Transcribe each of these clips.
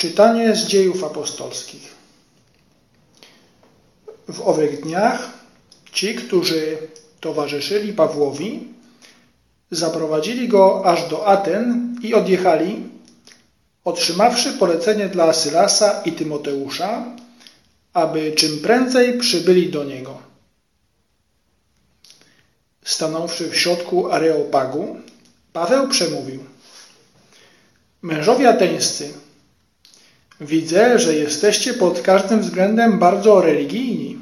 Czytanie z dziejów apostolskich. W owych dniach ci, którzy towarzyszyli Pawłowi, zaprowadzili go aż do Aten i odjechali, otrzymawszy polecenie dla Sylasa i Tymoteusza, aby czym prędzej przybyli do niego. Stanąwszy w środku Areopagu, Paweł przemówił. Mężowie ateńscy, widzę, że jesteście pod każdym względem bardzo religijni.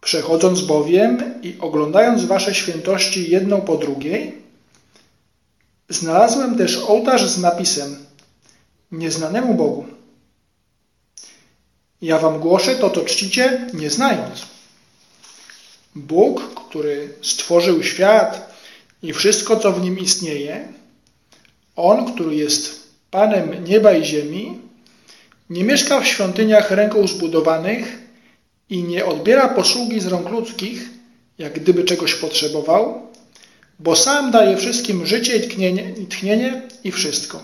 Przechodząc bowiem i oglądając wasze świętości jedną po drugiej, znalazłem też ołtarz z napisem Nieznanemu Bogu. Ja wam głoszę to, to czcicie, nie znając. Bóg, który stworzył świat i wszystko, co w nim istnieje, On, który jest Panem nieba i ziemi, nie mieszka w świątyniach ręką zbudowanych i nie odbiera posługi z rąk ludzkich, jak gdyby czegoś potrzebował, bo sam daje wszystkim życie i tchnienie, i tchnienie i wszystko.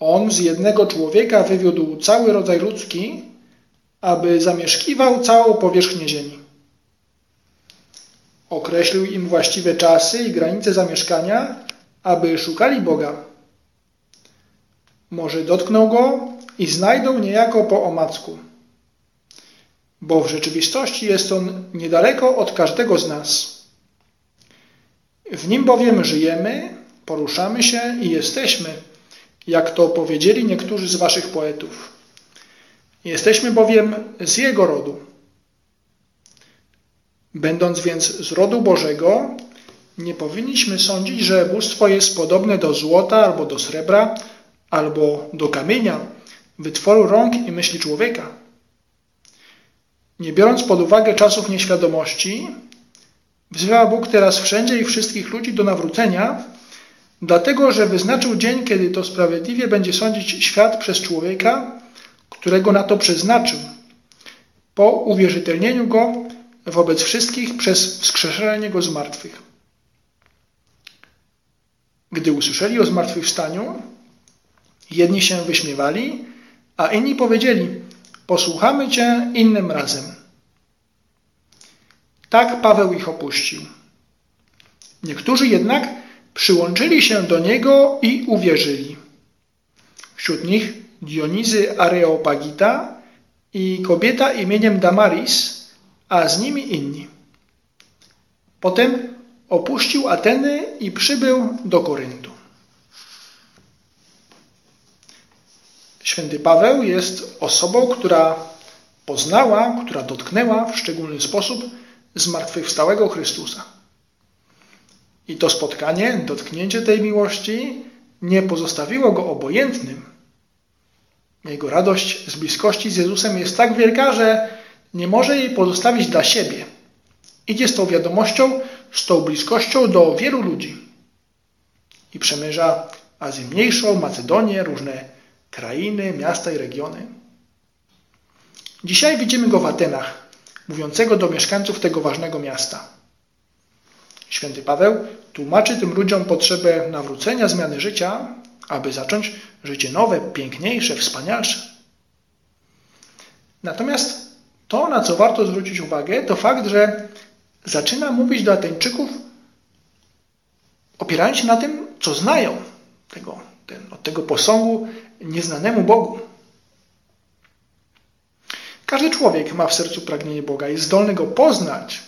On z jednego człowieka wywiódł cały rodzaj ludzki, aby zamieszkiwał całą powierzchnię ziemi. Określił im właściwe czasy i granice zamieszkania, aby szukali Boga. Może dotkną Go i znajdą niejako po omacku. Bo w rzeczywistości jest On niedaleko od każdego z nas. W Nim bowiem żyjemy, poruszamy się i jesteśmy, jak to powiedzieli niektórzy z waszych poetów. Jesteśmy bowiem z Jego rodu. Będąc więc z rodu Bożego, nie powinniśmy sądzić, że bóstwo jest podobne do złota albo do srebra, albo do kamienia, wytworu rąk i myśli człowieka. Nie biorąc pod uwagę czasów nieświadomości, wzywa Bóg teraz wszędzie i wszystkich ludzi do nawrócenia, dlatego że wyznaczył dzień, kiedy to sprawiedliwie będzie sądzić świat przez człowieka, którego na to przeznaczył, po uwierzytelnieniu go wobec wszystkich przez wskrzeszenie go z martwych. Gdy usłyszeli o zmartwychwstaniu, jedni się wyśmiewali, a inni powiedzieli, posłuchamy Cię innym razem. Tak Paweł ich opuścił. Niektórzy jednak przyłączyli się do niego i uwierzyli. Wśród nich Dionizy Areopagita i kobieta imieniem Damaris, a z nimi inni. Potem opuścił Ateny i przybył do Koryntu. Święty Paweł jest osobą, która poznała, która dotknęła w szczególny sposób zmartwychwstałego Chrystusa. I to spotkanie, dotknięcie tej miłości nie pozostawiło go obojętnym. Jego radość z bliskości z Jezusem jest tak wielka, że nie może jej pozostawić dla siebie. Idzie z tą wiadomością, z tą bliskością do wielu ludzi. I przemierza Azję Mniejszą, Macedonię, różne krainy, miasta i regiony. Dzisiaj widzimy go w Atenach, mówiącego do mieszkańców tego ważnego miasta. Święty Paweł tłumaczy tym ludziom potrzebę nawrócenia, zmiany życia, aby zacząć życie nowe, piękniejsze, wspanialsze. Natomiast to, na co warto zwrócić uwagę, to fakt, że zaczyna mówić do Ateńczyków opierając się na tym, co znają tego, ten, od tego posągu nieznanemu Bogu. Każdy człowiek ma w sercu pragnienie Boga, jest zdolny go poznać.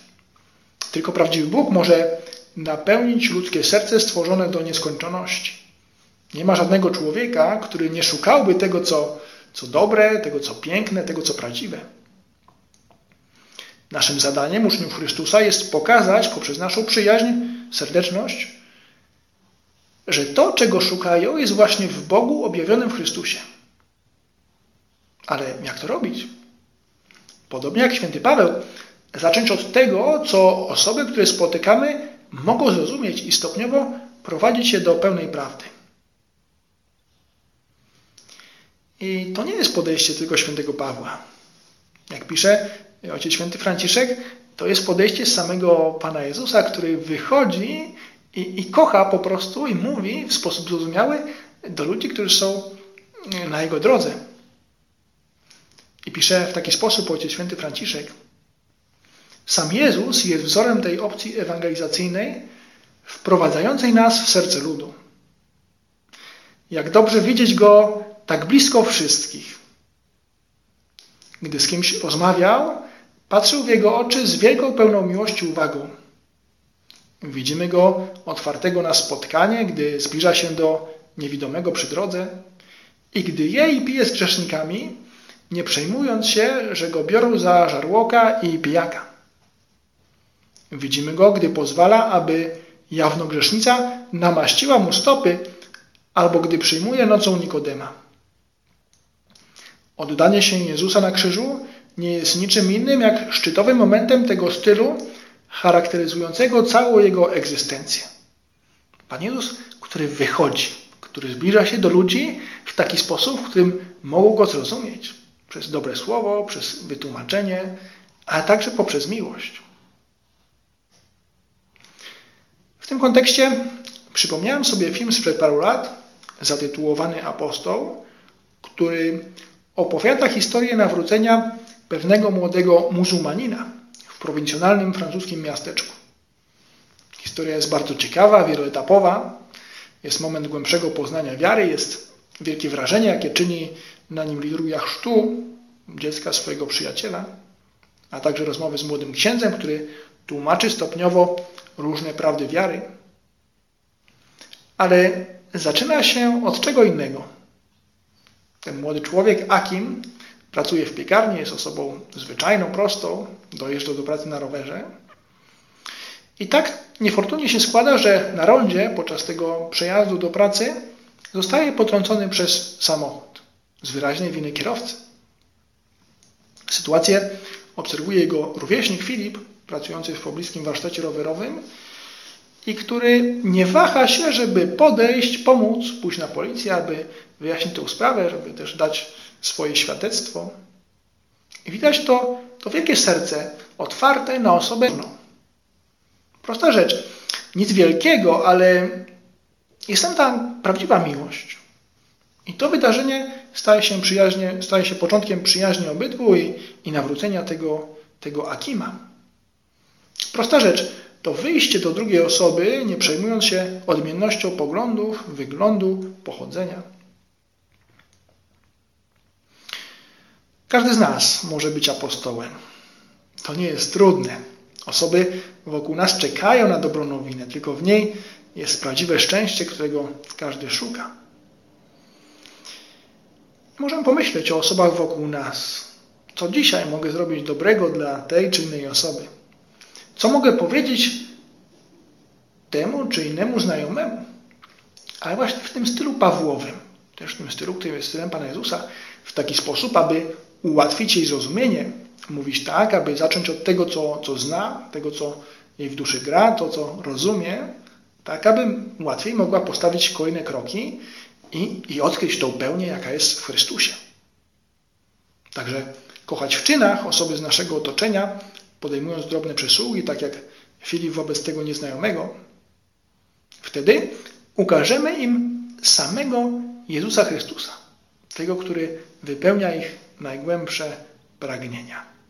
Tylko prawdziwy Bóg może napełnić ludzkie serce stworzone do nieskończoności. Nie ma żadnego człowieka, który nie szukałby tego, co, co dobre, tego, co piękne, tego, co prawdziwe. Naszym zadaniem uczniów Chrystusa jest pokazać poprzez naszą przyjaźń, serdeczność, że to, czego szukają, jest właśnie w Bogu objawionym w Chrystusie. Ale jak to robić? Podobnie jak święty Paweł, zacząć od tego, co osoby, które spotykamy, mogą zrozumieć i stopniowo prowadzić się do pełnej prawdy. I to nie jest podejście tylko świętego Pawła. Jak pisze ojciec święty Franciszek, to jest podejście samego Pana Jezusa, który wychodzi i, i kocha po prostu i mówi w sposób zrozumiały do ludzi, którzy są na Jego drodze. I pisze w taki sposób Ojciec Święty Franciszek. Sam Jezus jest wzorem tej opcji ewangelizacyjnej, wprowadzającej nas w serce ludu. Jak dobrze widzieć Go tak blisko wszystkich. Gdy z kimś rozmawiał, patrzył w Jego oczy z wielką pełną miłości uwagą. Widzimy Go otwartego na spotkanie, gdy zbliża się do niewidomego przy drodze i gdy je i pije z grzesznikami, nie przejmując się, że Go biorą za żarłoka i pijaka. Widzimy Go, gdy pozwala, aby jawnogrzesznica namaściła mu stopy, albo gdy przyjmuje nocą Nikodema. Oddanie się Jezusa na krzyżu nie jest niczym innym jak szczytowym momentem tego stylu charakteryzującego całą jego egzystencję. Pan Jezus, który wychodzi, który zbliża się do ludzi w taki sposób, w którym mogą go zrozumieć. Przez dobre słowo, przez wytłumaczenie, a także poprzez miłość. W tym kontekście przypomniałem sobie film sprzed paru lat zatytułowany Apostoł, który opowiada historię nawrócenia pewnego młodego muzułmanina prowincjonalnym francuskim miasteczku. Historia jest bardzo ciekawa, wieloetapowa. Jest moment głębszego poznania wiary, jest wielkie wrażenie, jakie czyni na nim liturgia chrztu dziecka swojego przyjaciela, a także rozmowy z młodym księdzem, który tłumaczy stopniowo różne prawdy wiary. Ale zaczyna się od czego innego. Ten młody człowiek, Akim, pracuje w piekarni, jest osobą zwyczajną, prostą, dojeżdża do pracy na rowerze. I tak niefortunnie się składa, że na rondzie podczas tego przejazdu do pracy zostaje potrącony przez samochód z wyraźnej winy kierowcy. Sytuację obserwuje jego rówieśnik Filip, pracujący w pobliskim warsztacie rowerowym i który nie waha się, żeby podejść, pomóc, pójść na policję, aby wyjaśnić tę sprawę, żeby też dać swoje świadectwo. I widać to, to wielkie serce otwarte na osobę. Prosta rzecz. Nic wielkiego, ale jest tam ta prawdziwa miłość. I to wydarzenie staje się, przyjaźnie, staje się początkiem przyjaźni obydwu i, i nawrócenia tego, tego Akima. Prosta rzecz. To wyjście do drugiej osoby, nie przejmując się odmiennością poglądów, wyglądu, pochodzenia. Każdy z nas może być apostołem. To nie jest trudne. Osoby wokół nas czekają na dobrą nowinę, tylko w niej jest prawdziwe szczęście, którego każdy szuka. Możemy pomyśleć o osobach wokół nas. Co dzisiaj mogę zrobić dobrego dla tej czy innej osoby? Co mogę powiedzieć temu czy innemu znajomemu? Ale właśnie w tym stylu Pawłowym, też w tym stylu, który jest stylem Pana Jezusa, w taki sposób, aby ułatwić jej zrozumienie, mówić tak, aby zacząć od tego, co, co zna, tego, co jej w duszy gra, to, co rozumie, tak, aby łatwiej mogła postawić kolejne kroki i, i odkryć tą pełnię, jaka jest w Chrystusie. Także kochać w czynach osoby z naszego otoczenia, podejmując drobne przysługi, tak jak Filip wobec tego nieznajomego, wtedy ukażemy im samego Jezusa Chrystusa, tego, który wypełnia ich najgłębsze pragnienia.